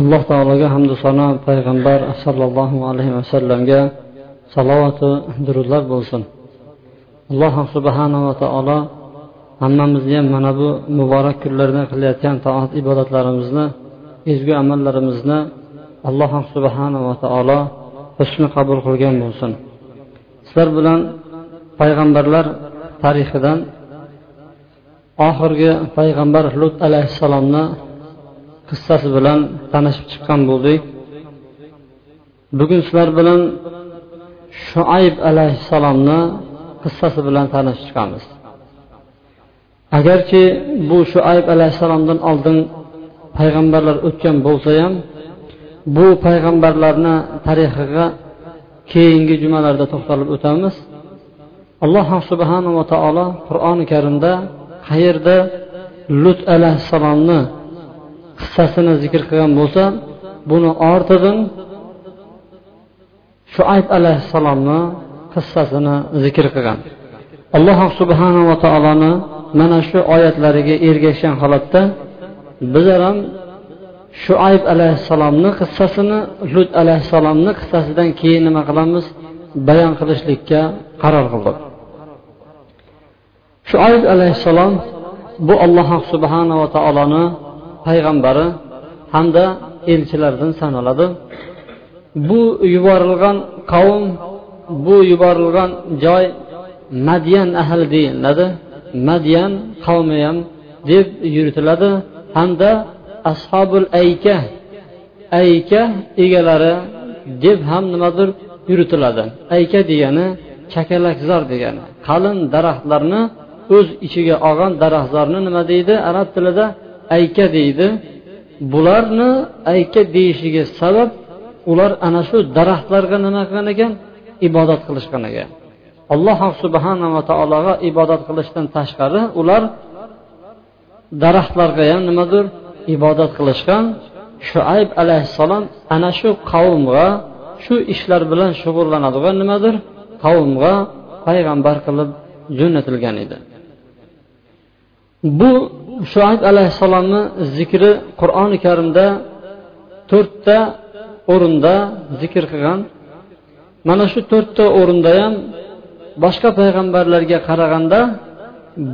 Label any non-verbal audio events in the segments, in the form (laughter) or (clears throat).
Alloh taologa hamdu sano payg'ambar sollallohu alayhi vasallamga salovatu durudlar bo'lsin. Alloh subhanava taolo hammamizni ham mana bu muborak kunlarda qilayotgan toat ibodatlarimizni ezgu amallarimizni alloh subhanava taolo husni qabul qilgan bo'lsin. Sizlar bilan payg'ambarlar tarixidan oxirgi payg'ambar lut alayhissalomni qissasi bilan tanishib chiqqan bo'ldik. Bugun sizlar bilan shuayb alayhissalomni qissasi bilan tanishib chiqamiz. Agarki bu shuayb alayhissalomdan oldin payg'ambarlar o'tgan bo'lsa ham bu payg'ambarlarni tarixiga keyingi jumalarda to'xtalib o'tamiz. Alloh subhanava taolo qur'oni karimda qayerda lut alayhissalomni qissasini zikr qilgan bo'lsa buni ortidan shuayb alayhissalomni qissasini zikr qilgan. Alloh subhanava taoloni mana shu oyatlariga ergashgan holatda bizlar ham shuayb alayhissalomni qissasini lut alayhissalomni qissasidan keyin nima qilamiz? Bayon qilishlikka qaror qildik. Shuayb alayhissalom bu alloh subhanava taoloni payg'ambari hamda elchilardan sanaladi. Bu yuborilgan qavm bu yuborilgan joy madyan ahli deyiladi. Madyan qavmi ham deb yuritiladi. Hamda ashobul ayka ayka egalari deb ham nimadir yuritiladi. Ayka degani chakalakzor degani. Qalin daraxtlarni o'z ichiga olgan daraxtzorni nima deydi? Arab tilida ayka deydi. Bularni ayka deyishiga sabab ular ana shu daraxtlarga nima qilgan ekan? Ibodat qilishgan ekan. Alloh subhanava taologa ibodat qilishdan tashqari ular daraxtlarga ham nimadir ibodat qilishgan. Shuayb alayhissalom ana shu qavmga shu ishlar bilan shug'ullanadigan nimadir? Qavmga payg'ambar qilib jo'natilgan edi. Bu shuayb alayhissalomni zikri qur'oni karimda to'rtta o'rinda zikr qilgan. Mana shu to'rtta o'rinda ham boshqa payg'ambarlarga qaraganda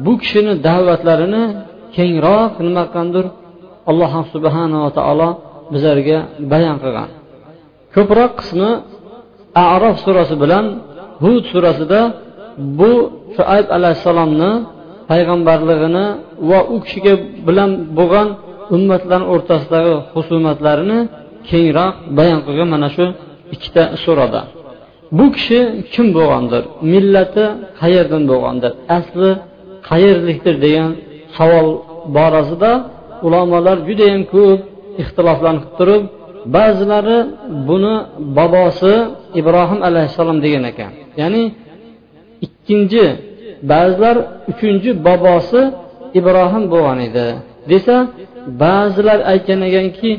bu kishini da'vatlarini kengroq nima qilgandir alloh subhanava taolo bizlarga bayon qilgan. Ko'proq qismi arof surasi bilan hud surasida bu shuayb alayhissalomni payg'ambarligini va u kishiga bilan bo'lgan ummatlar o'rtasidagi husumatlarini kengroq bayon qilgan mana shu ikkita surada bu kishi kim bo'lgandir? Millati qayerdan bo'lgandir? Asli qayerlikdir degan savol borasida ulamolar judayam ko'p ixtiloflanib turib ba'zilari buni bobosi ibrohim alayhissalom degan ekan. Ya'ni ikkinchi ba'zilar uchinchi bobosi ibrohim bo'lgan edi. Desa ba'zilar aytgan ekanki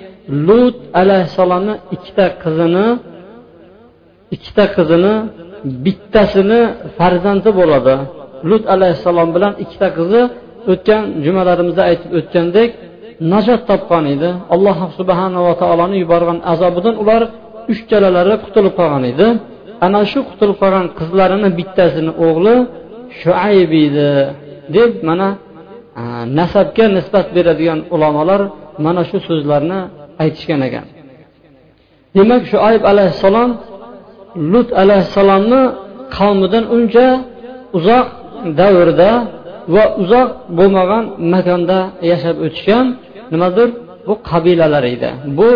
lut alayhissalomni ikkita qizini ikkita qizini bittasini farzandi bo'ladi. Lut alayhissalom bilan ikkita qizi o'tgan jumalarimizda aytib o'tgandek najot topgan edi. Alloh subhanava taoloni yuborgan azobidan ular uchtalalari qutulib qolgan edi. Ana shu qutulib qolgan qizlarini bittasini o'g'li shuayb edi deb mana nasabga nisbat beradigan ulamolar mana shu so'zlarni aytishgan ekan. Demak shuayb alayhissalom lut alayhissalomni qavmidan uncha uzoq davrda va uzoq bo'lmagan makonda yashab o'tishgan nimadir? Bu qabilalar edi. Bu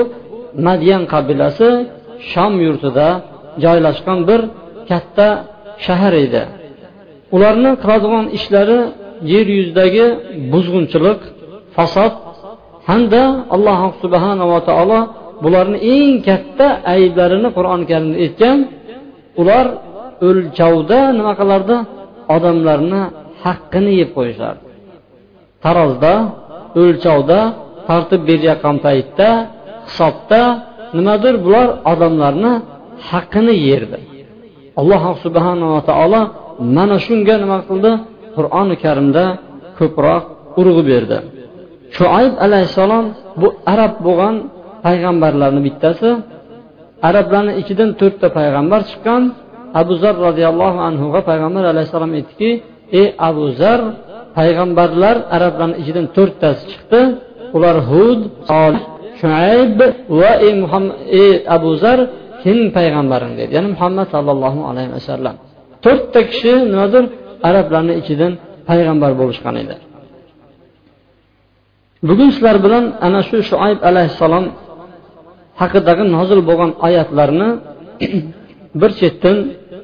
madyan qabilasi shom yurtida joylashgan bir katta shahar edi. Ularni qiladigan ishlari yer yuzidagi buzg'unchilik fasod hamda alloh subhanava taolo bularni eng katta ayblarini qur'oni karimda aytgan ular o'lchovda nima qilardi? Odamlarni haqqini yeb qo'yishardi tarozda o'lchovda tartib berayotgan paytda hisobda nimadir bular odamlarni haqqini yerdi. Alloh subhanava taolo mana shunga nima qildi? Qur'oni karimda ko'proq urg'u berdi. Shuayb alayhissalom bu arab bo'lgan payg'ambarlarni bittasi arablarni ichidan to'rtta payg'ambar chiqqan. Abu zar roziyallohu anhuga payg'ambar alayhissalom aytdiki ey abu zar payg'ambarlar arablarni ichidan to'rttasi chiqdi. Ular hud solih shuayb va ey muhammad ey abu zar sening payg'ambaring dedi. Ya'ni muhammad sallallohu alayhi vasallam. to'rtta kishi nimadir arablarni ichidan payg'ambar bo'lishgan edi bugun sizlar bilan ana shu shuayb alayhissalom haqidagi nozil bo'lgan oyatlarni (clears throat) bir chetdan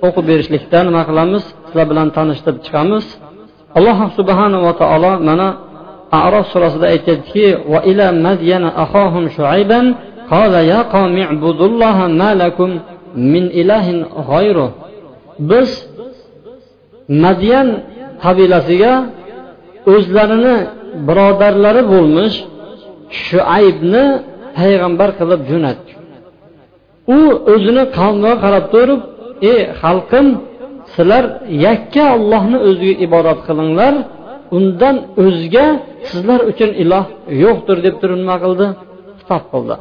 o'qib berishlikdan nima qilamiz sizlar bilan tanishtirib chiqamiz alloh subhanava taolo mana arof surasida aytyaptiki va ila madyana ahohum shuayban قال يا قوم اعبدوا الله ما لكم من إله غيره biz madyan qabilasiga o'zlarini birodarlari bo'lmish shuaybni payg'ambar qilib jo'natdi. U o'zini qavmiga qarab turib ey xalqim sizlar yakka ollohni o'ziga ibodat qilinglar undan o'zga sizlar uchun iloh yo'qdir deb turib nima qildi xitob qildi.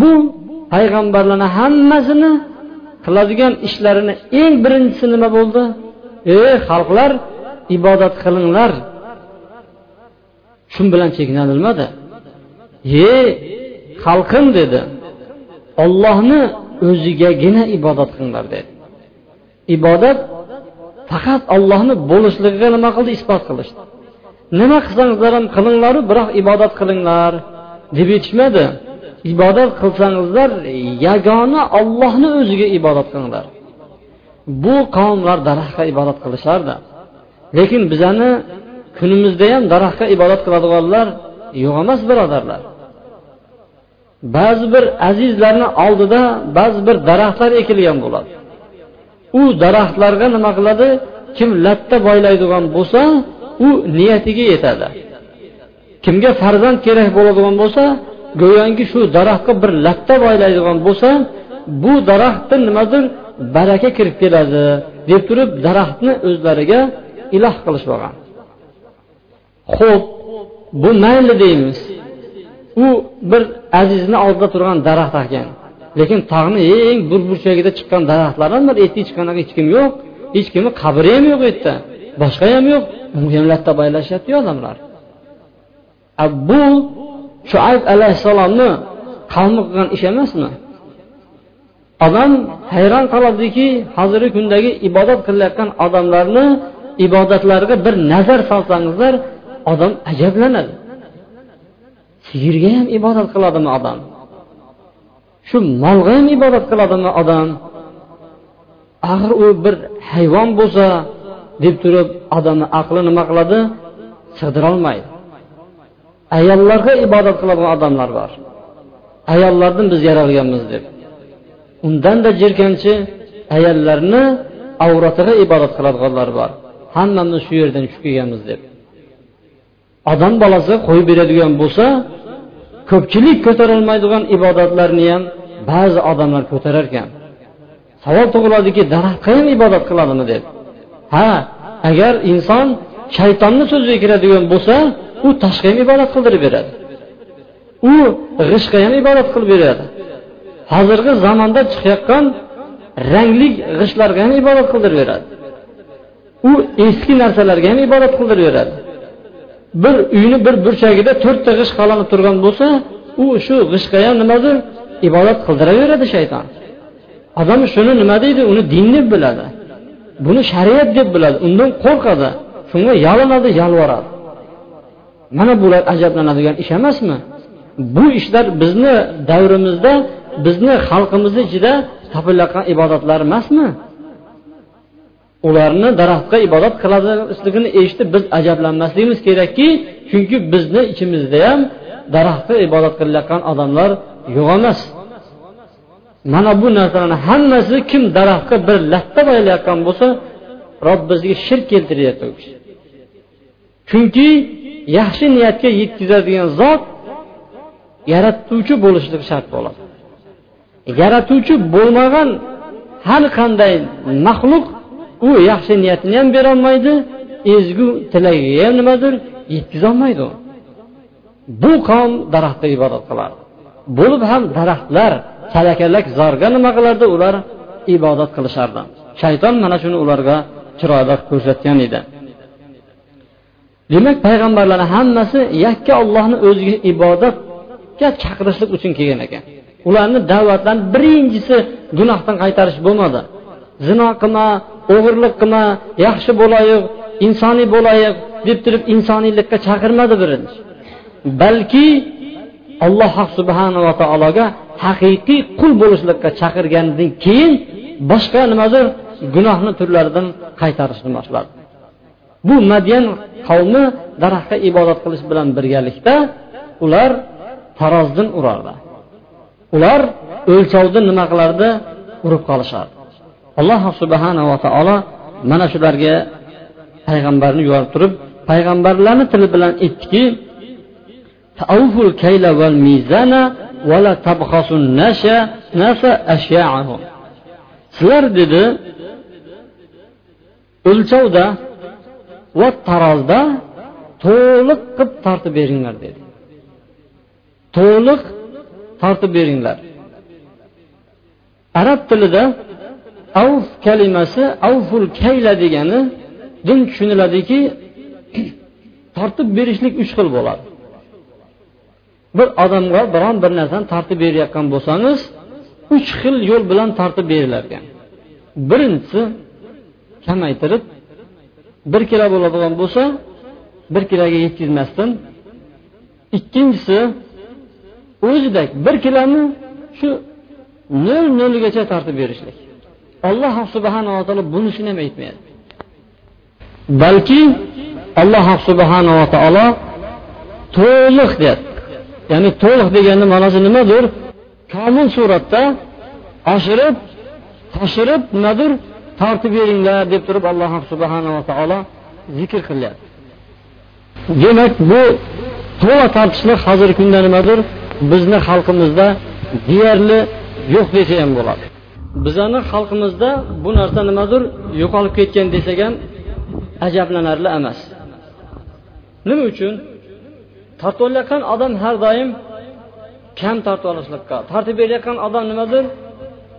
Bu payg'ambarlarni hammasini qiladigan ishlarini eng birinchisi nima bo'ldi? Ey xalqlar ibodat qilinglar. Shu bilan cheklanilmadi ye xalqim dedi. Ollohni o'zigagina ibodat qilinglar dedi. Ibodat faqat ollohni bo'lishligiga nima qildi? Isbot qilishdi. Nima qilsangizlar ham qilinglaru biroq ibodat qilinglar deb aytishmadi ibodat qilsangizlar yagona ollohni o'ziga ibodat qilinglar. Bu qavmlar daraxtga ibodat qilishardi. Lekin bizani kunimizda ham daraxtga ibodat qiladiganlar yo'q emas birodarlar. Ba'zi bir azizlarni oldida ba'zi bir daraxtlar ekilgan bo'ladi. U daraxtlarga nima qiladi? Kim latta boylaydigan bo'lsa u niyatiga yetadi. Kimga farzand kerak bo'ladigan bo'lsa go'yoki shu daraxtga bir latta boylaydigan bo'lsa bu daraxtni nimadir baraka kirib keladi deb turib daraxtni o'zlariga iloh qilishib olgan. Ho'p bu mayli deymiz. U bir azizni oldida turgan daraxt ekan. Lekin tog'ni eng bir burchagida chiqqan daraxtlar ham bir ertaga chiqqanaqa hech kim yo'q. Hech kimni qabri ham yo'q u yerda. Boshqa ham yo'q. Unga ham latta baylashyaptiyu odamlar. Bu shuayb alayhissalomni qavmi qilgan ish emasmi? Odam hayron qoladiki hozirgi kundagi ibodat qilayotgan odamlarni ibodatlariga bir nazar solsangizlar odam ajablanadi. Sigirga ham ibodat qiladimi odam? Shu molga ham ibodat qiladimi odam? Axir u bir hayvon bo'lsa deb turib odamni aqli nima qiladi? Sig'dirolmaydi. Ayollarga ibodat qiladigan odamlar bor? Ayollardan biz yaralganmiz deb. Undanda jirkanchi ayollarni avratiga ibodat qiladiganlar bor. Hammamiz shu yerdan tushib kelganmiz deb. Odam bolasi qo'yib beradigan bo'lsa ko'pchilik ko'tarolmaydigan ibodatlarni ham ba'zi odamlar ko'tarar ekan. Savol tug'iladiki daraxtga ham ibodat qiladimi deb. Ha agar inson shaytonni so'ziga kiradigan bo'lsa u tashqi ham ibodat qildirib beradi. U g'ishqa ham ibodat qilib beradi. Hozirgi zamonda chiqayotgan rangli g'ishtlarga ham ibodat qildirib beradi u eski narsalarga ham ibodat qildirib beradi bir uyni bir burchagida to'rtta g'isht qalanib turgan bo'lsa u shu g'ishtga ham nimadir ibodat qildiraveradi shayton. Odam shuni nima deydi? Uni din deb biladi. Buni shariat deb biladi. Undan qo'rqadi. Shunga yalinadi yalvoradi mana bular ajablanadigan ish emasmi? Bu ishlar bizni davrimizda bizni xalqimizni ichida topilayotgan ibodatlar emasmi? Ularni daraxtga ibodat qiladiligini eshitib biz ajablanmasligimiz kerakki chunki bizni ichimizda ham daraxtga ibodat qilayotgan odamlar yo'q emas. Mana bu narsalarni hammasi kim daraxtga bir latta qo'yilayotgan bo'lsa robbisiga shirk keltiryapti u kishi. Chunki yaxshi niyatga yetkazadigan zot yaratuvchi bo'lishligi shart bo'ladi. Yaratuvchi bo'lmagan har qanday maxluq u yaxshi niyatini ham berolmaydi ezgu tilagiga ham nimadir yetkazolmaydi. U bu qavm daraxtga ibodat qiladi. Bo'lib ham daraxtlar chalakalar zorga nima qilardi ular ibodat qilishardi. Shayton mana shuni ularga chiroyli ko'rsatgan edi. Demak payg'ambarlarni hammasi yakka ollohni o'ziga ibodatga chaqirishlik uchun kelgan ekan. Ularni da'vatlarini birinchisi gunohdan qaytarish bo'lmadi. Zino qilma o'g'irlik qilma yaxshi bo'layiq insoniy bo'layiq deb turib insoniylikka chaqirmadi birinchi. Balki alloh subhanava taologa haqiqiy qul bo'lishlikka chaqirgandan keyin boshqa nimadir gunohni turlaridan qaytarishni boshladi. Bu madyan qavmi daraxtga ibodat qilish bilan birgalikda ular tarozdan urardi. Ular o'lchovda nima qilardi urib qolishardi alloh subhanava taolo mana shularga payg'ambarni yuborib turib payg'ambarlarni tili bilan aytdiki sizlar dedi o'lchovda va tarozda to'liq qilib tortib beringlar dedi. To'liq tortib beringlar. Arab tilida avf kalimasi avful kayla degani din tushuniladiki (clears throat) tortib berishlik uch xil bo'ladi. Bir odamga biron bir narsani tortib berayotgan bo'lsangiz uch xil yo'l bilan tortib berilarkan birinchisi kamaytirib bir kilo bo'ladigan bo'lsa bir kiloga yetkazmasdan. Ikkinchisi o'zidek bir kiloni shu nol nolgacha tortib berishlik. Alloh subhanava taolo bunisini ham aytmayapti balki alloh subhanava taolo to'liq deyapti ya'ni to'liq deganni ma'nosi nimadir? Komil suratda oshirib toshirib nimadir tortib beringlar deb turib alloh subhanava taolo zikr qilyapti demak bu to'la tortishlik hozirgi kunda nimadir bizni xalqimizda deyarli yo'q desa ham bo'ladi. Bizani xalqimizda bu narsa nimadir yo'qolib ketgan desak ham ajablanarli emas. Nima uchun? Tortib olayotgan odam har doim kam tortib olishlikka tortib berayotgan odam nimadir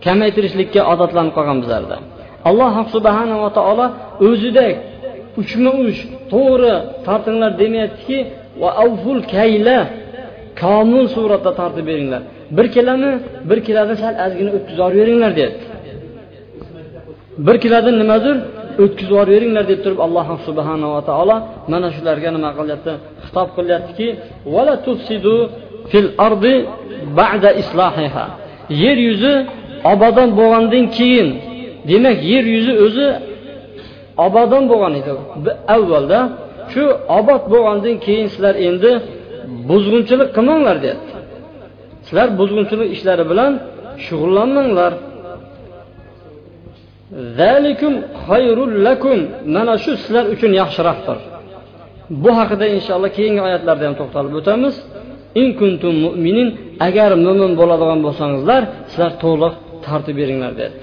kamaytirishlikka odatlanib qolgan bizlarda. Alloh subhanava taolo o'zida uchma uch to'g'ri tortinglar demayaptiki va avful kayla komil suratda tortib beringlar. Bir kiloni bir kilodan sal ozgina o'tkazib yuborib beringlar deyapti bir kilodan nimadir o'tkazib yuborib beringlar deb turib alloh subhanava taolo mana shularga nima qilyapti? Xitob qilyaptiki fil ardi ba'da islohiha yer yuzi obodon bo'lgandan keyin demak yer yuzi o'zi obodon bo'lgan edi. Avvalda shu obod bo'lgandan keyin sizlar endi buzg'unchilik qilmanglar deyapti. Sizlar buzg'unchilik ishlari bilan shug'ullanmanglar. Mana shu sizlar uchun yaxshiroqdir bu haqida inshaalloh keyingi oyatlarda ham to'xtalib o'tamiz. In kuntum mu'minin. Agar mo'min bo'ladigan bo'lsangizlar sizlar to'liq tortib beringlar dedi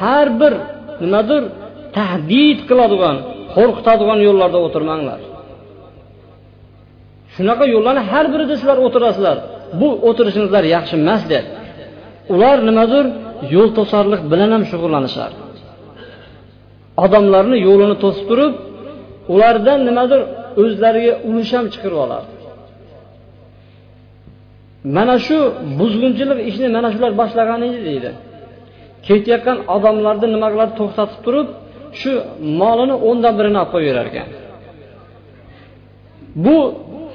har bir nimadir tahdid qiladigan qo'rqitadigan yo'llarda o'tirmanglar. Shunaqa yo'llarni har birida sizlar o'tirasizlar. Bu o'tirishingizlar yaxshi emas deb. Ular nimadir yo'l to'sarlik bilan ham shug'ullanishar. Odamlarni yo'lini to'sib turib ulardan nimadir o'zlariga ulush ham chiqarib olardi. Mana shu buzg'unchilik ishni mana shular boshlagan edi deydi. Ketayotgan odamlarni nima qiladi to'xtatib turib shu molini o'ndan birini olib qo'yaverar ekan bu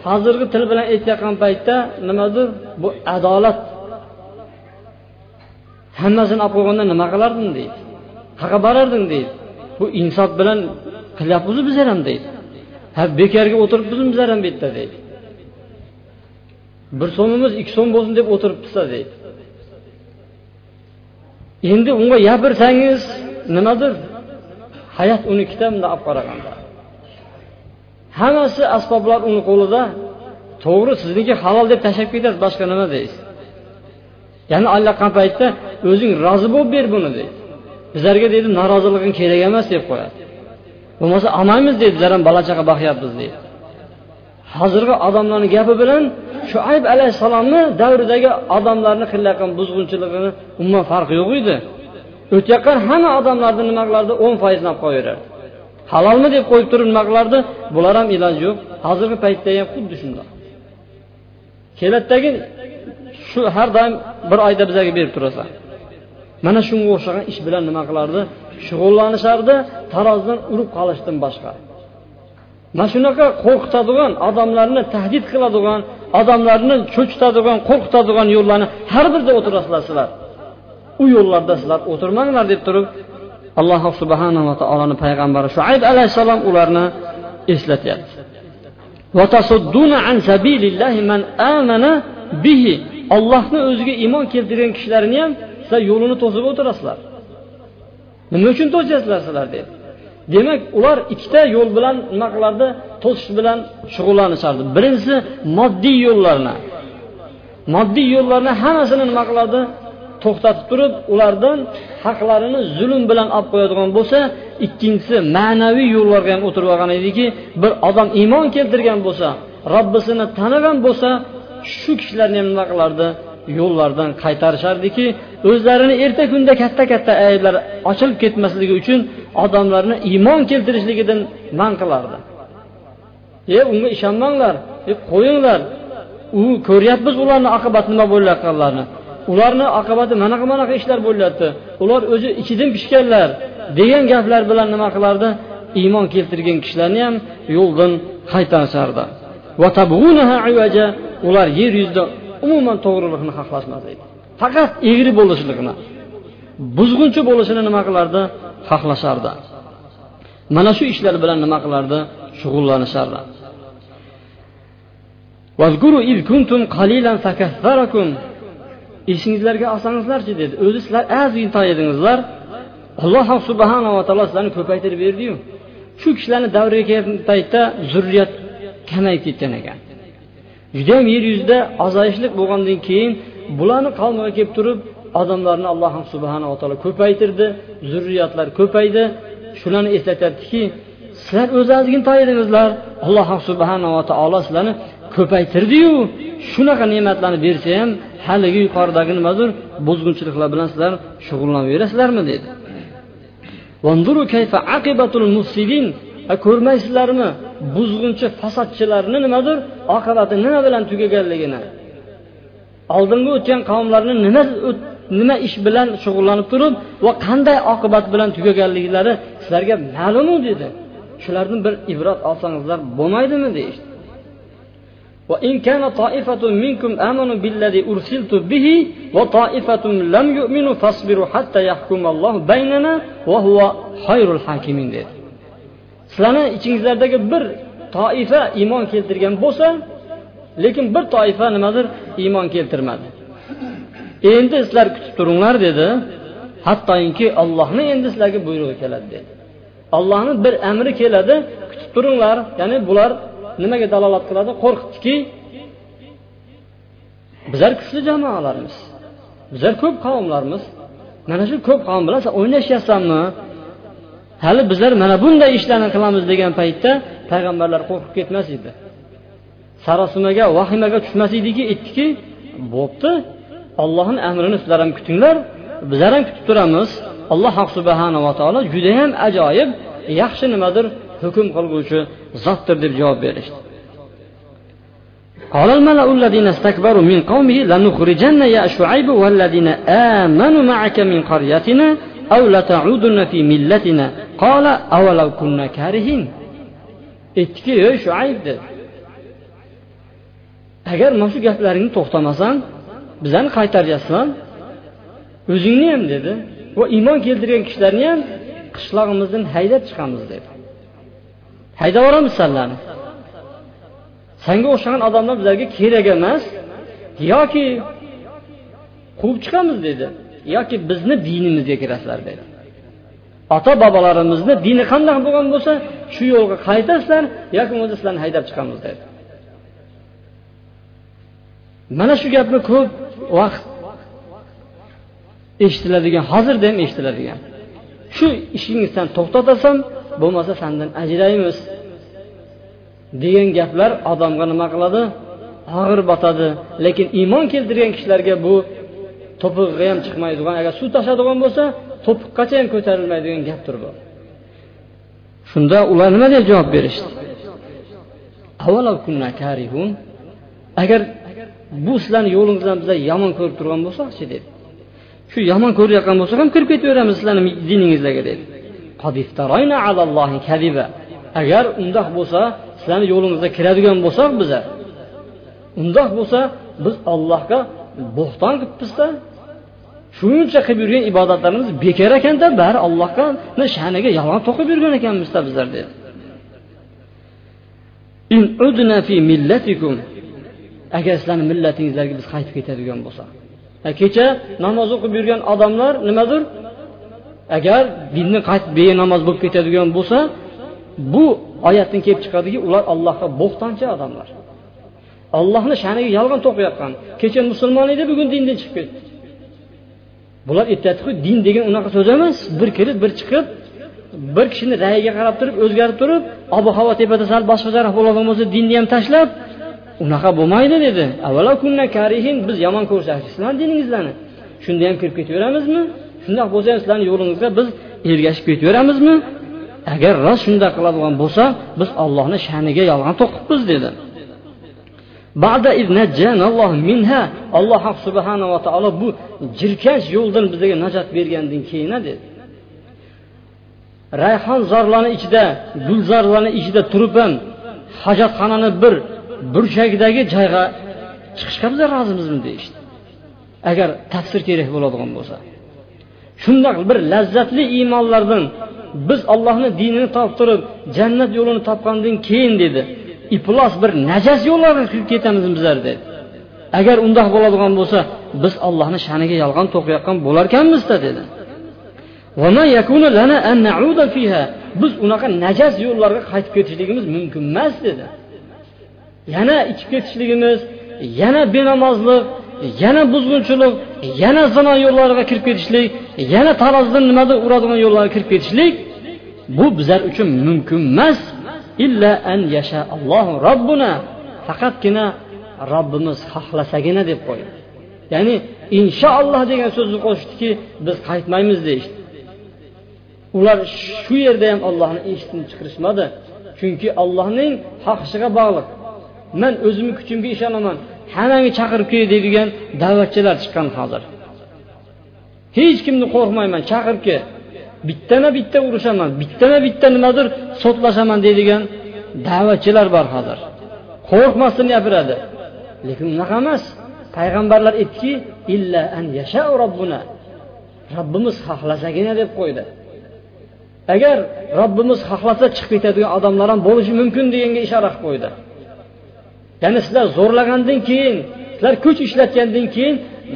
hozirgi til bilan aytayotgan paytda nimadir? Bu adolat. Hammasini olib qo'yganda nima qilarding deydi. Qayerga borarding deydi. Bu insof bilan qilyapmizmi bizlar ham deydi. Ha bekorga o'tiribmizmi bizlar ham bu yerda deydi. Bir so'mimiz ikki so'm bo'lsin deb o'tiribmizda deydi. Endi unga gapirsangiz nimadir? Hayot unikida bunday olib qaraganda. Hammasi asboblar uni qo'lida to'g'ri sizniki halol deb tashlab ketasiz boshqa nima deysiz? Ya'ni allaqan paytda o'zing rozi bo'lib ber buni deydi. Bizlarga deydi noroziliging kerak emas deb qo'yadi. Bo'lmasa olmaymiz deydi bizlar ham bola chaqa boqyapmiz deydi. Hozirgi odamlarni gapi bilan shuayb alayhissalomni davridagi odamlarni qilayotgan buzg'unchiligini umuman farqi yo'q edi. O'tayotgan hamma odamlarni nima qilardi o'n foizini olib qo'yaverardi halolmi deb qo'yib turib nima qilardi bular ham iloji yo'q. Hozirgi paytda ham xuddi shundoq. Keladidagi shu har doim bir oyda bizlarga berib turasan. Mana shunga o'xshagan ish bilan nima qilardi shug'ullanishardi tarozidan urib qolishdan boshqa. Mana shunaqa qo'rqitadigan odamlarni tahdid qiladigan odamlarni cho'chitadigan qo'rqitadigan yo'llarni har birida o'tirasizlar sizlar. U yo'llarda sizlar o'tirmanglar deb turib alloh subhanava taoloni payg'ambari shuayb alayhissalom ularni eslatyapti. Ollohni o'ziga iymon keltirgan kishilarni ham sizlar yo'lini to'sib o'tirasizlar. Nima uchun to'syapsizlar sizlar? dedi. Demak ular ikkita yo'l bilan nima qilardi to'sish bilan shug'ullanishardi birinchisi moddiy yo'llarni. Moddiy yo'llarni hammasini nima qilardi to'xtatib turib ulardan haqlarini zulm bilan olib qo'yadigan bo'lsa ikkinchisi ma'naviy yo'llarga ham o'tirib olgan ediki bir odam iymon keltirgan bo'lsa robbisini tanigan bo'lsa shu kishilarni ham nima qilardi? Yo'llardan qaytarishardiki o'zlarini erta kunda katta katta ayblar ochilib ketmasligi uchun odamlarni iymon keltirishligidan man qilardi. E unga ishonmanglar e qo'yinglar. U ko'ryapmiz ularni oqibati nima bo'layotganlarini ularni oqibati manaqa manaqa ishlar bo'lyapti. Ular o'zi ichidan pishganlar degan gaplar bilan nima qilardi? Iymon keltirgan kishilarni ham yo'ldan qaytarishardi ular yer yuzida umuman to'g'rilikni xohlashmas edi faqat egri bo'lishligini buzg'unchi bo'lishini nima qilardi? Xohlashardi. Mana shu ishlar bilan nima qilardi? Shug'ullanishardi. Esingizlarga olsangizlarchi dedi. O'zi sizlar ozgina edingizlar. Alloh subhanava taolo sizlarni ko'paytirib berdiyu. Shu kishilarni davriga kelgan paytda zurriyat kamayib ketgan ekan. Judayam yer yuzida ozayishlik bo'lgandan keyin bularni qavmiga kelib turib odamlarni alloh subhanava taolo ko'paytirdi zurriyatlar ko'paydi. Shularni eslatyaptiki sizlar o'zi ozgina toyedingizlar alloh subhanava taolo sizlarni ko'paytirdiyu. Shunaqa ne'matlarni bersa ham haligi yuqoridagi nimadir buzg'unchiliklar bilan sizlar shug'ullanaverasizlarmi dedi. Ko'rmaysizlarmi? Buzg'unchi fasodchilarni nimadir oqibati nima bilan tugaganligini. Oldingi o'tgan qavmlarni nima nima ish bilan shug'ullanib turib va qanday oqibat bilan tugaganliklari sizlarga ma'lumu dedi. Shularni bir ibrat olsangizlar bo'lmaydimi deyishdi. وإن كان طائفة منكم آمنوا بالذي أرسلت به وطائفة لم يؤمنوا فاصبروا حتى يحكم الله بيننا وهو خير الحاكمين dedi sizlarni ichingizlardagi bir toifa iymon keltirgan bo'lsa lekin bir toifa nimadir iymon keltirmadi endi sizlar kutib turinglar dedi hattoki ollohni endi sizlarga buyrug'i keladi dedi ollohni bir amri keladi kutib turinglar ya'ni bular nimaga dalolat qiladi? Qo'rqitdiki bizlar kuchli jamoalarmiz. Bizlar ko'p qavmlarmiz. Mana shu ko'p qavm bilan san o'ynashyapsanmi? Hali bizlar mana bunday ishlarni qilamiz degan paytda payg'ambarlar qo'rqib ketmas edi. Sarosimaga vahimaga tushmas ediki aytdiki bo'pti ollohni amrini sizlar ham kutinglar bizlar ham kutib turamiz. Alloh subhanava taolo judayam ajoyib yaxshi nimadir hukm qilguvchi zotdir deb javob berishdi قال الملأ الذين استكبروا من قومه لنخرجن يا شعيب والذين آمنوا معك من قريتنا أو لتعودن في ملتنا قال أولو كنا كارهين aytdiki ey shuayb dedi agar mana shu gaplaringni to'xtamasang bizani qaytaryapsan o'zingni ham dedi va iymon keltirgan kishilarni ham qishlog'imizdan haydab chiqamiz dedi Haydab yuboramiz sanlarni sanga o'xshagan odamlar bizlarga kerak emas. Yoki quvib chiqamiz dedi. Yoki bizni dinimizga kirasizlar dedi. Ota bobolarimizni dini qanday bo'lgan bo'lsa shu yo'lga qaytasizlar yoki bo'lmasa sizlarni haydab chiqamiz dedi. Mana shu gapni ko'p vaqt eshitiladigan hozirda ham eshitiladigan shu ishingizdan to'xtatasan bo'lmasa sandan ajraymiz. Degan gaplar odamga nima qiladi? Og'ir botadi. Lekin iymon keltirgan kishilarga bu to'pig'iga ham chiqmaydigan agar suv tashadigan bo'lsa to'piqqacha ham ko'tarilmaydigan gapdir bu. Shunda ular nima deb javob berishdi? Agar bu sizlarni yo'lingizdan bizlar yomon ko'rib turgan bo'lsakchi dedi shu yomon ko'rayotgan bo'lsak ham kirib ketaveramiz sizlarni diningizlarga dedi agar undoq bo'lsa sizlarni yo'lingizga kiradigan bo'lsak biza undoq bo'lsa biz allohga bo'xton qilibmizda. Shuncha qilib yurgan ibodatlarimiz bekor ekanda bari allohga sha'niga yolg'on to'qib yurgan ekanmizda bizlar dedi. Agar sizlarni millatingizlarga biz qaytib ketadigan bo'lsak kecha namoz o'qib yurgan odamlar nimadir? Agar dinni qaytib benamoz bo'lib ketadigan bo'lsa bu oyatdan kelib chiqadiki ular allohga bo'xtonchi odamlar. Allohni sha'niga yolg'on to'qiyotgan. Kecha musulmon edi bugun dindan chiqib ketdi. Bular aytyaptiku din degan unaqa so'z emas. Bir kirib bir chiqib bir kishini rayiga qarab turib o'zgarib turib ob havo tepada sal boshqacharoq bo'ladigan bo'lsa dinni ham tashlab unaqa bo'lmaydi dedi. Biz yomon ko'rsak sizlarni diningizlarni. Shunda ham kirib ketaveramizmi? Shundoq bo'lsa ham sizlarni yo'lingizga biz ergashib ketaveramizmi? Agar rost shunday qiladigan bo'lsa biz ollohni sha'niga yolg'on to'qibmiz dedi. Alloh subhanava taolo bu jirkanch yo'ldan bizga najot bergandan keyin dedi. Rayhon zorlarni ichida gulzorlarni ichida turib ham hojatxonani bir burchagidagi joyga chiqishga bizlar rozimizmi deyishdi. Agar tafsir kerak bo'ladigan bo'lsa. Shundoq bir lazzatli iymonlardan biz ollohni dinini toptirib turib jannat yo'lini topgandan keyin dedi iflos bir najas yo'llarga kirib ketamiz bizlar dedi. Agar undoq bo'ladigan bo'lsa biz ollohni sha'niga yolg'on to'qiyotgan bo'larkanmizda dedi. Biz unaqa najas yo'llarga qaytib ketishligimiz mumkin emas dedi. Yana ichib ketishligimiz yana benamozlik yana buzg'unchilik yana zino yo'llariga kirib ketishlik yana tarozidan nimadir uradigan yo'llarga kirib ketishlik bu bizlar uchun mumkin emas. Illa an yasha allohu robbuna faqatgina robbimiz xohlasagina deb qo'ydi. Ya'ni inshaalloh degan so'zni qo'shdiki biz qaytmaymiz deyishdi. Ular shu yerda ham ollohni eshitini chiqarishmadi. Chunki ollohning xohishiga bog'liq. Man o'zimni kuchimga ishonaman. Hammangni chaqirib kel deydigan da'vatchilar chiqqan hozir. Hech kimni qo'rqmayman chaqirib kel. Bittama bitta urushaman bittama bitta nimadir sotlashaman deydigan da'vatchilar bor hozir. Qo'rqmasdan gapiradi. Lekin unaqa emas. Payg'ambarlar aytdiki illa an yasha robbuna robbimiz xohlasagina deb qo'ydi. Agar robbimiz xohlasa chiqib ketadigan odamlar ham bo'lishi mumkin deganga ishora qilib qo'ydi. Ya'ni sizlar zo'rlagandan keyin sizlar kuch ishlatgandan keyin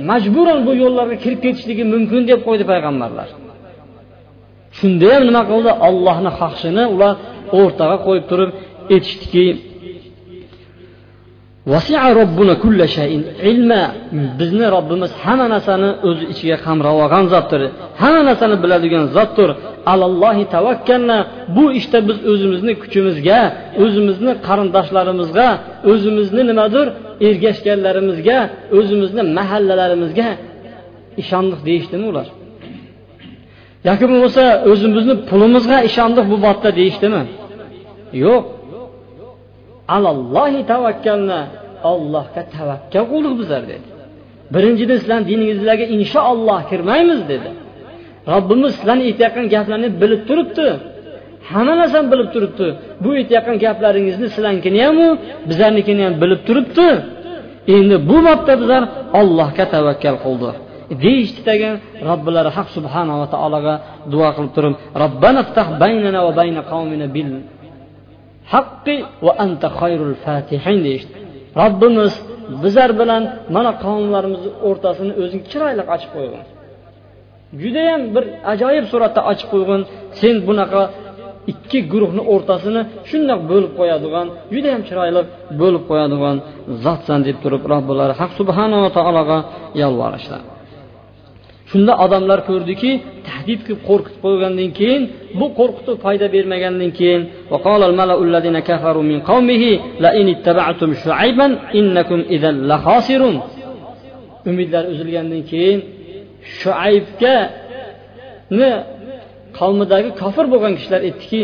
majburan bu yo'llarga kirib ketishligi mumkin deb qo'ydi payg'ambarlar. Shunda ham nima qildi? Ollohni xohishini ular o'rtaga qo'yib turib aytishdiki bizni robbimiz hamma narsani o'zi ichiga qamrab olgan zotdir. Hamma narsani biladigan zotdir. Alallohi tavakkalna bu ishda işte biz o'zimizni kuchimizga o'zimizni qarindoshlarimizga o'zimizni nimadir ergashganlarimizga o'zimizni mahallalarimizga ishondik deyishdimi ular? Yoki bo'lmasa o'zimizni pulimizga ishondik bu botda deyishdimi? Yo'q. Alallohi tavakkalna ollohga tavakkal qildik bizlar dedi. Birinchidan sizlarni diningizlarga inshaalloh kirmaymiz dedi. Robbimiz sizlarni aytayotgan gaplarni bilib turibdi. Hamma narsani bilib turibdi. Bu aytayotgan gaplaringizni sizlarnikini hamu bizlarnikini ham bilib turibdi. Endi bu bobda bizlar ollohga tavakkal qildi. Deyishdidagi robbilari haq subhanava taologa duo qilib turib robbana baynana va bayna qavmina bil haqqi va anta khayrul fatihin deyishdi. Robbimiz bizlar bilan mana qavmlarimizni o'rtasini o'zing chiroyli ochib qo'ygin. Judayam bir ajoyib suratda ochib qo'ygin. Sen bunaqa ikki guruhni o'rtasini shundoq bo'lib qo'yadigan judayam chiroyli bo'lib qo'yadigan zotsan deb turib robbilari haq subhanava taologa yolvorishdi shunda odamlar ko'rdiki tahdid qilib qo'rqitib qo'ygandan keyin bu qo'rqituv foyda bermagandan keyin umidlar uzilgandan keyin shuaybga qavmidagi kofir bo'lgan kishilar aytdiki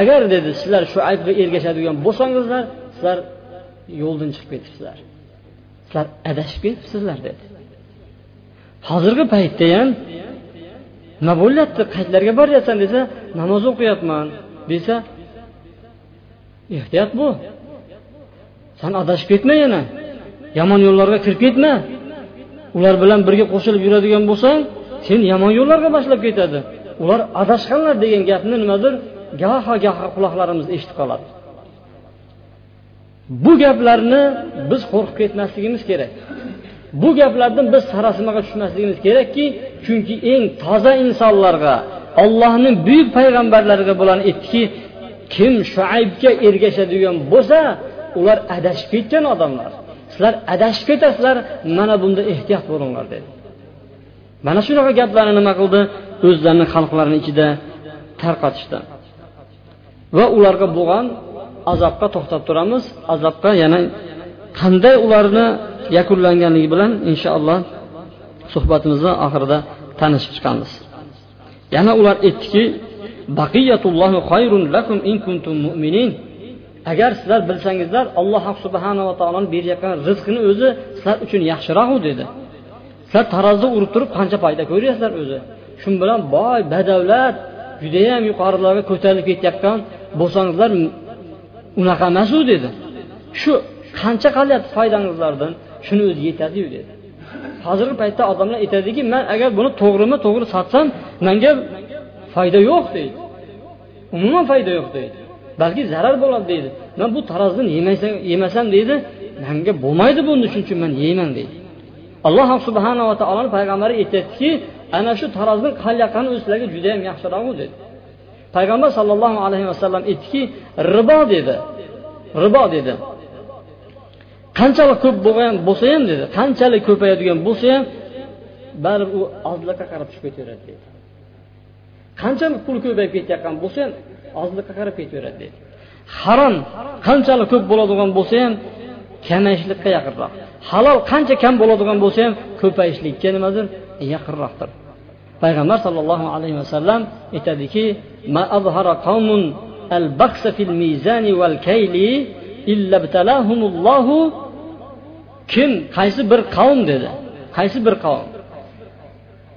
agar dedi sizlar shu aybga ergashadigan bo'lsangizlar sizlar yo'ldan chiqib ketibsizlar. Sizlar adashib ketibsizlar dedi. Hozirgi paytda ham nima bo'lyapti? Qayerlarga boryapsan desa namoz o'qiyapman desa ehtiyot bo'l. San adashib ketma yana. Yomon yo'llarga kirib ketma. Ular bilan birga qo'shilib yuradigan bo'lsang sen yomon yo'llarga boshlab ketadi. Ular adashganlar degan gapni nimadir gaho gaho quloqlarimiz eshitib qoladi. Bu gaplarni biz qo'rqib ketmasligimiz kerak. Bu gaplardan biz sarosimaga tushmasligimiz kerakki chunki eng toza insonlarga ollohni buyuk payg'ambarlariga bularni aytdiki kim shuaybga ergashadigan bo'lsa ular adashib ketgan odamlar. Sizlar adashib ketasizlar mana bunda ehtiyot bo'linglar dedi. Mana shunaqa gaplarni nima qildi? O'zlarini xalqlarini ichida tarqatishdi va ularga bo'lgan azobga to'xtab turamiz. Azobga yana qanday ularni yakunlanganligi bilan inshaalloh suhbatimizni oxirida tanishib chiqamiz. Yana ular aytdiki agar sizlar bilsangizlar alloh subhanava taoloni berayotgan rizqini o'zi sizlar uchun yaxshiroq dedi. Sizlar tarozida urib turib qancha foyda ko'ryapsizlar o'zi? Shu bilan boy badavlat judayam yuqorilarga ko'tarilib ketayotgan bo'lsangizlar unaqa emasu dedi. Shu qancha qilyapti foydangizlardan? Shuni o'zi yetadiyu dedi. Hozirgi paytda odamlar aytadiki man agar buni to'g'rimi to'g'ri sotsam manga foyda yo'q deydi umuman foyda yo'q deydi balki zarar bo'ladi deydi man bu tarozidan yemasam deydi manga bo'lmaydi buni shuning uchun man yeyman deydi alloh subhanava taoloni payg'ambari aytyaptiki ana shu tarozidan qalyaqani o'zi sizlarga judayam yaxshiroqu dedi. Payg'ambar sollallohu alayhi vasallam aytdiki ribo dedi. Ribo dedi. Qanchalik ko'p bo'lgan bo'lsa ham dedi. Qanchalik ko'payadigan bo'lsa ham baribir u ozlikqa qarab tushib ketaveradi dedi. Qanchalik pul ko'payib ketayotgan bo'lsa ham ozlikqa qarab ketaveradi dedi. Harom qanchalik ko'p bo'ladigan bo'lsa ham kamayishlikqa yaqinroq halol qancha kam bo'ladigan bo'lsa ham ko'payishlikka nimadir yaqinroqdir. Payg'ambar sollallohu alayhi vasallam aytadiki kim qaysi bir qavm dedi. Qaysi bir qavm?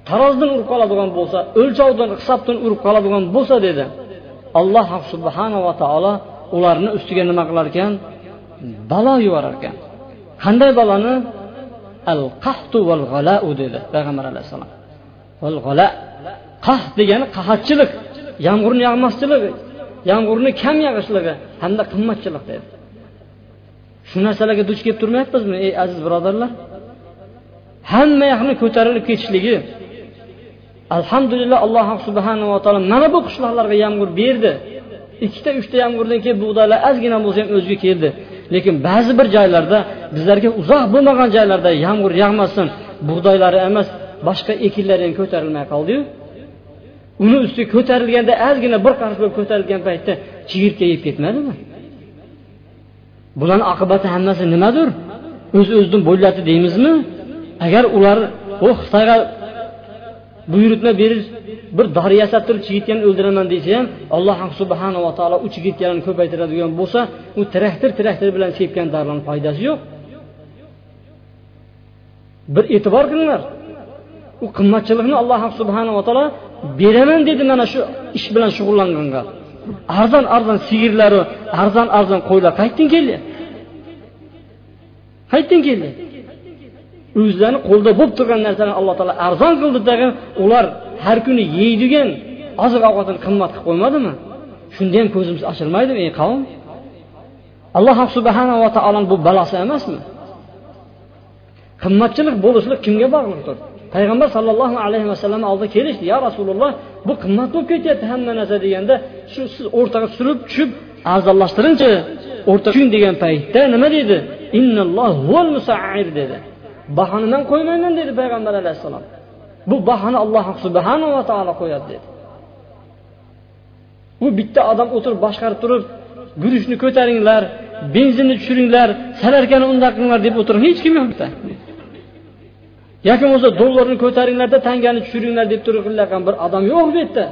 Tarozidan urib qoladigan bo'lsa o'lchovdan hisobdan urib qoladigan bo'lsa dedi. Alloh subhanava taolo ularni ustiga nima qilar ekan balo yuborar ekan qanday baloni al qahtu val g'alau dedi payg'ambar alayhissalom. Val g'ala qah degani qahatchilik yomg'irni yog'masligi yomg'irni kam yog'ishligi hamda qimmatchilik dedi. Shu narsalarga duch kelib turmayapmizmi ey aziz birodarlar? Hamma yoqni ko'tarilib ketishligi alhamdulillah alloh subhanava taolo mana bu qishloqlarga yomg'ir berdi. Ikkita uchta yomg'irdan keyin bug'doylar ozgina bo'lsa ham o'ziga keldi. Lekin ba'zi bir joylarda bizlarga uzoq bo'lmagan joylarda yomg'ir yog'masin bug'doylari emas boshqa ekinlari ham ko'tarilmay qoldiyu. Uni ustiga ko'tarilganda ozgina bir qarz bo'lib ko'tarilgan paytda chigirtka yeb ketmadimi? Bularni oqibati hammasi nimadir? O'z o'zidan bo'lyapti deymizmi? Agar ular u xitoyga buyurtma berish bir dori yasab turib chigirtkani o'ldiraman desa ham alloh subhanava taolo u chigirtkalarni ko'paytiradigan bo'lsa u traktor traktor bilan sepgan dorilarni foydasi yo'q. Bir e'tibor qilinglar. U qimmatchilikni alloh subhanava taolo beraman dedi mana shu ish bilan shug'ullanganga arzon arzon sigirlaru arzon arzon qo'ylar. Qayerdan keldi. Qayerdan keldi. O'zlarini qo'lida bo'lib turgan narsani alloh taolo arzon qildi ular har kuni yeydigan oziq ovqatini qimmat qilib qo'ymadimi? Shunda ham ko'zimiz ochilmaydimi ey qavm? Alloh subhanava taoloni bu balosi emasmi? Qimmatchilik bo'lishlik kimga bog'liqdir? Payg'ambar sallallohu alayhi vasallam oldiga kelishdi yo rasululloh bu qimmat bo'lib ketyapti hamma narsa deganda shu siz o'rtaga surib tushib arzonlashtiringchi o'rta tushing degan paytda nima deydi dedi. Bahoni man qo'ymayman dedi payg'ambar alayhissalom. Bu bahoni alloh subhanava taolo qo'yadi dedi. U bitta odam o'tirib boshqarib turib guruchni ko'taringlar benzinni tushiringlar salarkani undoq qilinglar deb o'tirib hech kim yo'q yoki bo'lmasa dollarni ko'taringlarda tangani tushiringlar deb turib qilayotgan bir odam yo'q bu yerda.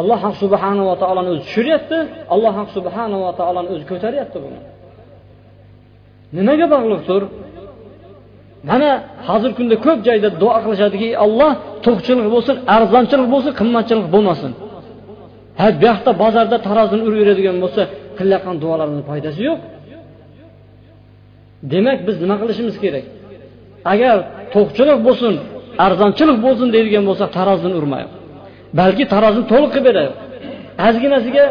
Alloh subhanava taoloni o'zi tushiryapti alloh subhanava taoloni o'zi ko'taryapti buni. Nimaga bog'liq? Tur. Mana hozirgi kunda ko'p joyda duo qilishadiki alloh to'qchilik bo'lsin arzonchilik bo'lsin qimmatchilik bo'lmasin. Ha bu yoqda bozorda tarozini urib yuradigan bo'lsa qilayotgan duolarni foydasi yo'q. Demak biz nima qilishimiz kerak? Agar to'qchilik bo'lsin arzonchilik bo'lsin deydigan bo'lsak tarozini urmaylik balki tarozini to'liq qilib beraylik ozginasiga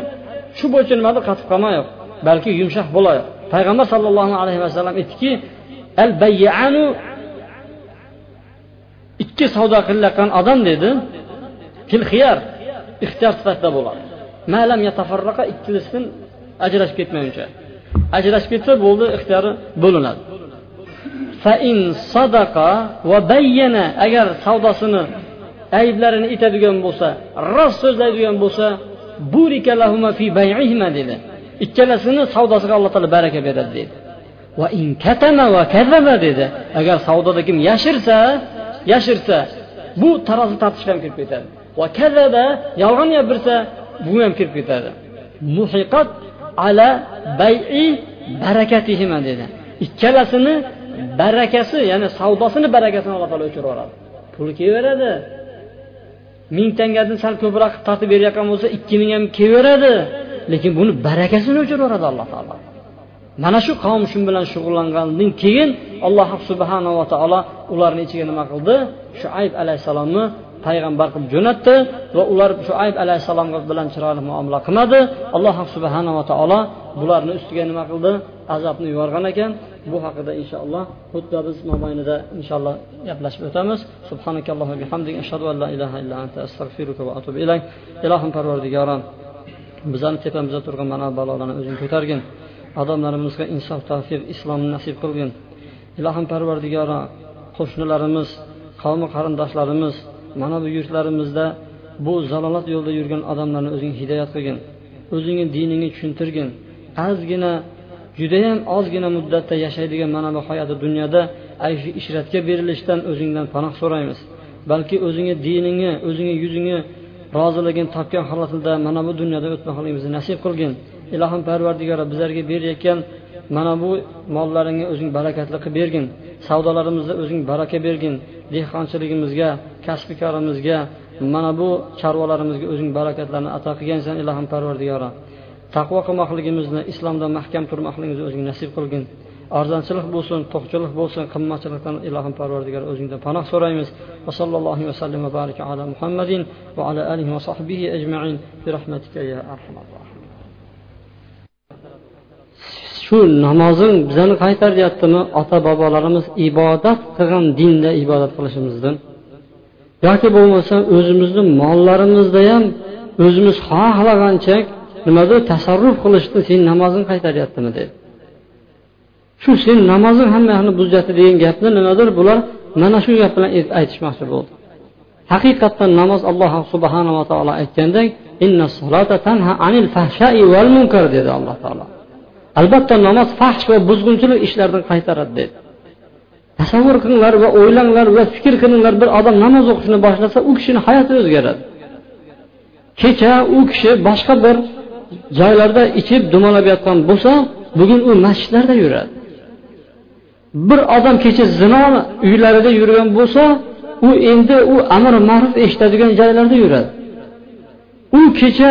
shu bo'yicha nimadir qatib qolmaylik balki yumshoq bo'laylik payg'ambar sallallohu alayhi vasallam aytdiki al bayyanu ikki savdo qilayotgan odam dedi fil xiyar ixtiyor sifatida bo'ladi. Malam yatafarraqa ikkilisidan ajrashib ketmaguncha. Ajrashib ketsa bo'ldi ixtiyori bo'linadi. Fain sadaqa va bayyana agar savdosini ayblarini aytadigan bo'lsa rost so'zlaydigan bo'lsa fi dedi. Ikkalasini savdosiga alloh taolo baraka beradi dedi dedi. Agar savdoda kim yashirsa yashirsa bu tarozi tartishga ham kirib ketadi. Va kazaba yolg'on gapirsa bu ham kirib ketadi. Muhiqat ala bay'i barakatihima dedi. Ikkalasini barakasi ya'ni savdosini barakasini alloh taolo o'chirib yuboradi. Puli kelaveradi. Ming tangadan sal ko'proq tortib berayotgan bo'lsa ikki ming ham kelaveradi. Lekin buni barakasini o'chiraveradi alloh taolo. Mana shu qavm shu bilan shug'ullangandan keyin alloh subhanava taolo ularni ichiga nima qildi? Shuayb alayhissalomni payg'ambar qilib jo'natdi va ular shuayb alayhissalom bilan chiroyli muomala qilmadi. Alloh subhanava taolo bularni ustiga nima qildi? Azobni yuborgan ekan. Bu haqida inshaalloh xuddi biz mobaynida inshaalloh gaplashib o'tamiz. Subhanakallohu bihamdik ashhadu an la ilaha illa anta astag'firuka va atubu ilayk. Ilohim parvardigoram bizani tepamizda turgan mana balolarni o'zing ko'targin. Odamlarimizga insof tavfiq islomni nasib qilgin. Ilohim parvardigoro qo'shnilarimiz qavmi qarindoshlarimiz mana bu yurtlarimizda bu zalolat yo'lida yurgan odamlarni o'zing hidoyat qilgin. O'zingni diningni tushuntirgin. Ozgina judayam ozgina muddatda yashaydigan mana bu hayoti dunyoda ayshi ishratga berilishdan o'zingdan panoh so'raymiz. Balki o'zingni diningni o'zingni yuzingni roziligini topgan holatida mana bu dunyoda o'tmoqligimizni nasib qilgin. Ilohim parvardigora bizlarga berayotgan mana bu mollaringni o'zing barakatli qilib bergin. Savdolarimizda o'zing baraka bergin. Dehqonchiligimizga kasbi korimizga mana bu chorvalarimizga o'zing barakatlarni ato qilgansan ilohim parvardigora. Taqvo qilmoqligimizni islomda mahkam turmoqligimizni o'zing nasib qilgin. Arzonchilik bo'lsin to'qchilik bo'lsin qimmatchilikdan ilohim parvardigor o'zingdan panoh so'raymiz. Va sallallohu vasallam va baraka ala muhammadin va ala alihi va sahbihi ajmain. Bi rahmatika ya arhamar shu namozing bizani qaytaryaptimi? Ota bobolarimiz ibodat qilgan dinda ibodat qilishimizdan. Yoki bo'lmasa o'zimizni mollarimizda ham o'zimiz xohlagancha nimadir tasarruf qilishni sen namozing qaytaryaptimi dedi shu sen namozing hammasini yoqni buzyapti degan gapni nimadir bular mana shu gap bilan aytishmoqchi bo'ldi. Haqiqatdan namoz alloh subhanava taolo aytgandek dedi alloh taolo. Albatta namoz fahsh va buzg'unchilik ishlardan qaytaradi dedi. Tasavvur qilinglar va o'ylanglar va fikr qilinglar bir odam namoz o'qishni boshlasa u kishini hayoti o'zgaradi. Kecha u kishi boshqa bir joylarda ichib dumalab yotgan bo'lsa bugun u masjidlarda yuradi. Bir odam kecha zino uylarida yurgan bo'lsa u endi u amr ma'ruf eshitadigan joylarda yuradi. U kecha